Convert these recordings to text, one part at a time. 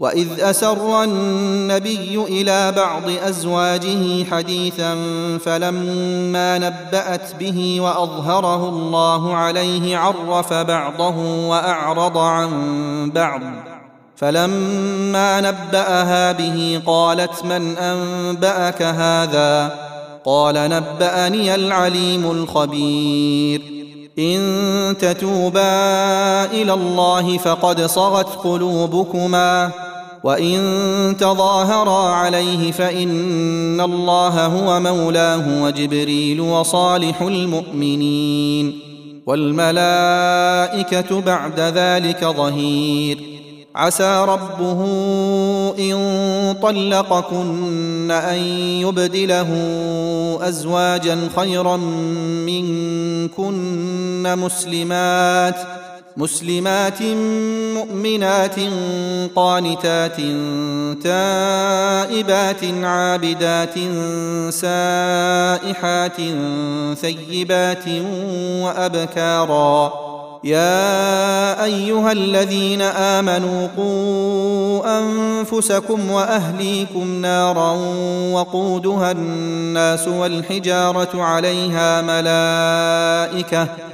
وإذ أسر النبي إلى بعض أزواجه حديثا فلما نبأت به وأظهره الله عليه عرف بعضه وأعرض عن بعض. فلما نبأها به قالت من أنبأك هذا؟ قال نبأني العليم الخبير. إن تتوبا إلى الله فقد صغت قلوبكما. وان تظاهرا عليه فان الله هو مولاه وجبريل وصالح المؤمنين والملائكه بعد ذلك ظهير عسى ربه ان طلقكن ان يبدله ازواجا خيرا منكن مسلمات مسلمات مؤمنات قانتات تائبات عابدات سائحات ثيبات وأبكارا. يا أيها الذين آمنوا قوا أنفسكم وأهليكم نارا وقودها الناس والحجارة عليها ملائكة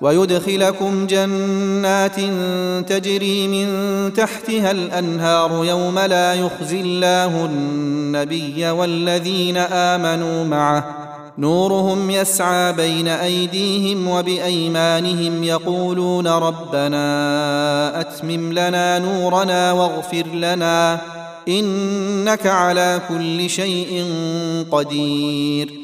ويدخلكم جنات تجري من تحتها الأنهار يوم لا يخزي الله النبي والذين آمنوا معه. نورهم يسعى بين أيديهم وبأيمانهم يقولون ربنا أتمم لنا نورنا واغفر لنا إنك على كل شيء قدير.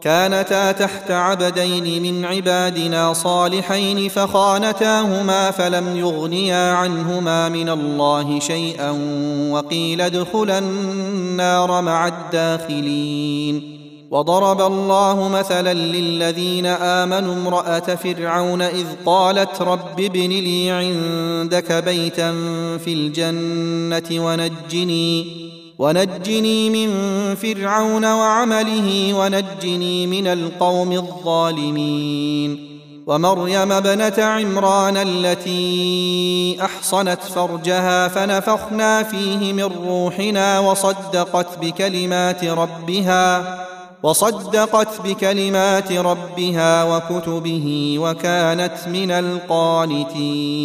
كانتا تحت عبدين من عبادنا صالحين فخانتاهما فلم يغنيا عنهما من الله شيئا وقيل ادخلا النار مع الداخلين. وضرب الله مثلا للذين آمنوا امرأة فرعون إذ قالت رب ابن لي عندك بيتا في الجنة ونجني ونجني من فرعون وعمله ونجني من القوم الظالمين. ومريم ابنة عمران التي أحصنت فرجها فنفخنا فيه من روحنا وصدقت بكلمات ربها وصدقت بكلمات ربها وكتبه وكانت من القانتين.